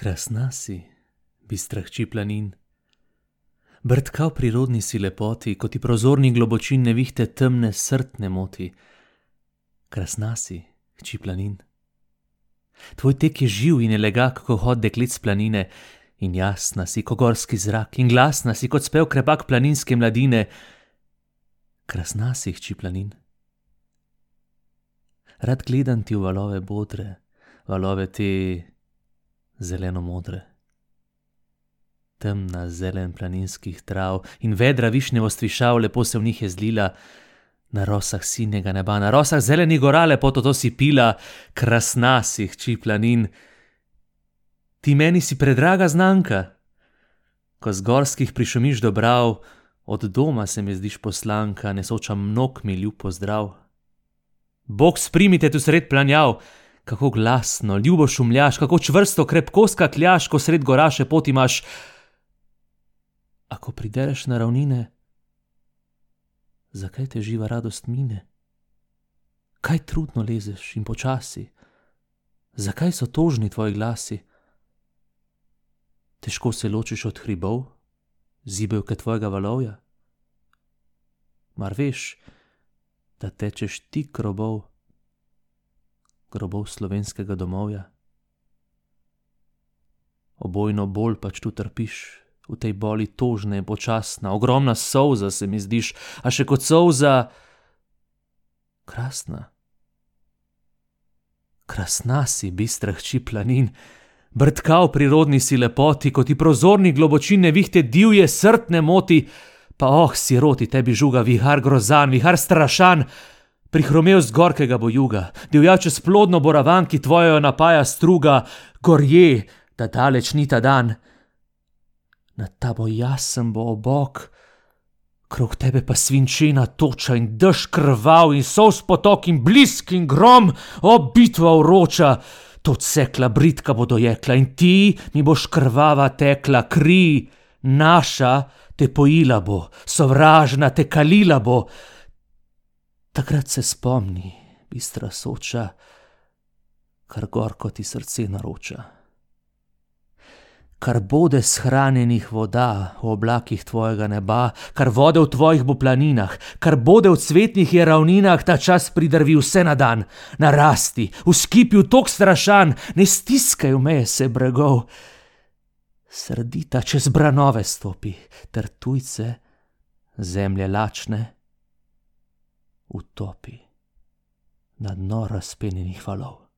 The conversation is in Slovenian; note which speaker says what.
Speaker 1: Krasna si, bistra hči planin. Brtka v prirodni si lepoti, kot ti prozorni globočin nevihte temne srtne moti. Krasna si, hči planin. Tvoj tek je živ in elegak, ko hod deklic planine, in jasna si, ko gorski zrak, in glasna si, kot spev krepak planinske mladine. Krasna si, hči planin. Rad gledam ti valove bodre, valove te zeleno modre. Temna zelen planinskih trav in vedra višnjevost višav lepo se v njih je zlila, na rosah sinjega neba, na rosah zeleni gora lepo to si pila, krasna si, hči planin. Ti meni si predraga znanka, ko z gorskih prišumiš dobrav, od doma se mi zdiš poslanka, nesoča mnog mi ljub pozdrav. Bog sprimite tu sred planjav, kako glasno, ljubo šumljaš, kako čvrsto, krepko skakljaš, ko sred gora še pot imaš. Ako pridereš na ravnine, zakaj te živa radost mine? Kaj trudno lezeš in počasi? Zakaj so tožni tvoji glasi? Težko se ločiš od hribov, zibelke tvojega valovja? Mar veš, da tečeš ti krobov? Grobov slovenskega domovja. Obojno bolj pač tu trpiš, v tej boli tožna in počasna, ogromna solza se mi zdiš, a še kot solza, krasna. Krasna si, bistra hči planin, brtka v prirodni si lepoti, kot ti prozorni globočine vihte divje srtne moti, pa oh, siroti tebi žuga vihar grozan, vihar strašan, Prihromel z gorkega bo juga, divjače splodno boravan, ki tvojo napaja struga, gorje, da daleč ni ta dan. Na ta bo jasen bo obok, krog tebe pa svinčena toča in dež krval in sos potok in blisk in grom, o bitva uroča, to cekla britka bo dojekla in ti mi boš krvava tekla, kri, naša te pojila bo, sovražna te kalila bo. Takrat se spomni, bistra soča, kar gorko ti srce naroča. Kar bode shranjenih voda v oblakih tvojega neba, kar vode v tvojih bo planinah, kar bode v cvetnih je ravninah, ta čas pridrvi vse na dan, narasti, v skipju tok strašan, ne stiskaj meje se bregov. Srdita čez branove stopi, ter tujce, zemlje lačne utopi na dno razpenjenih valov.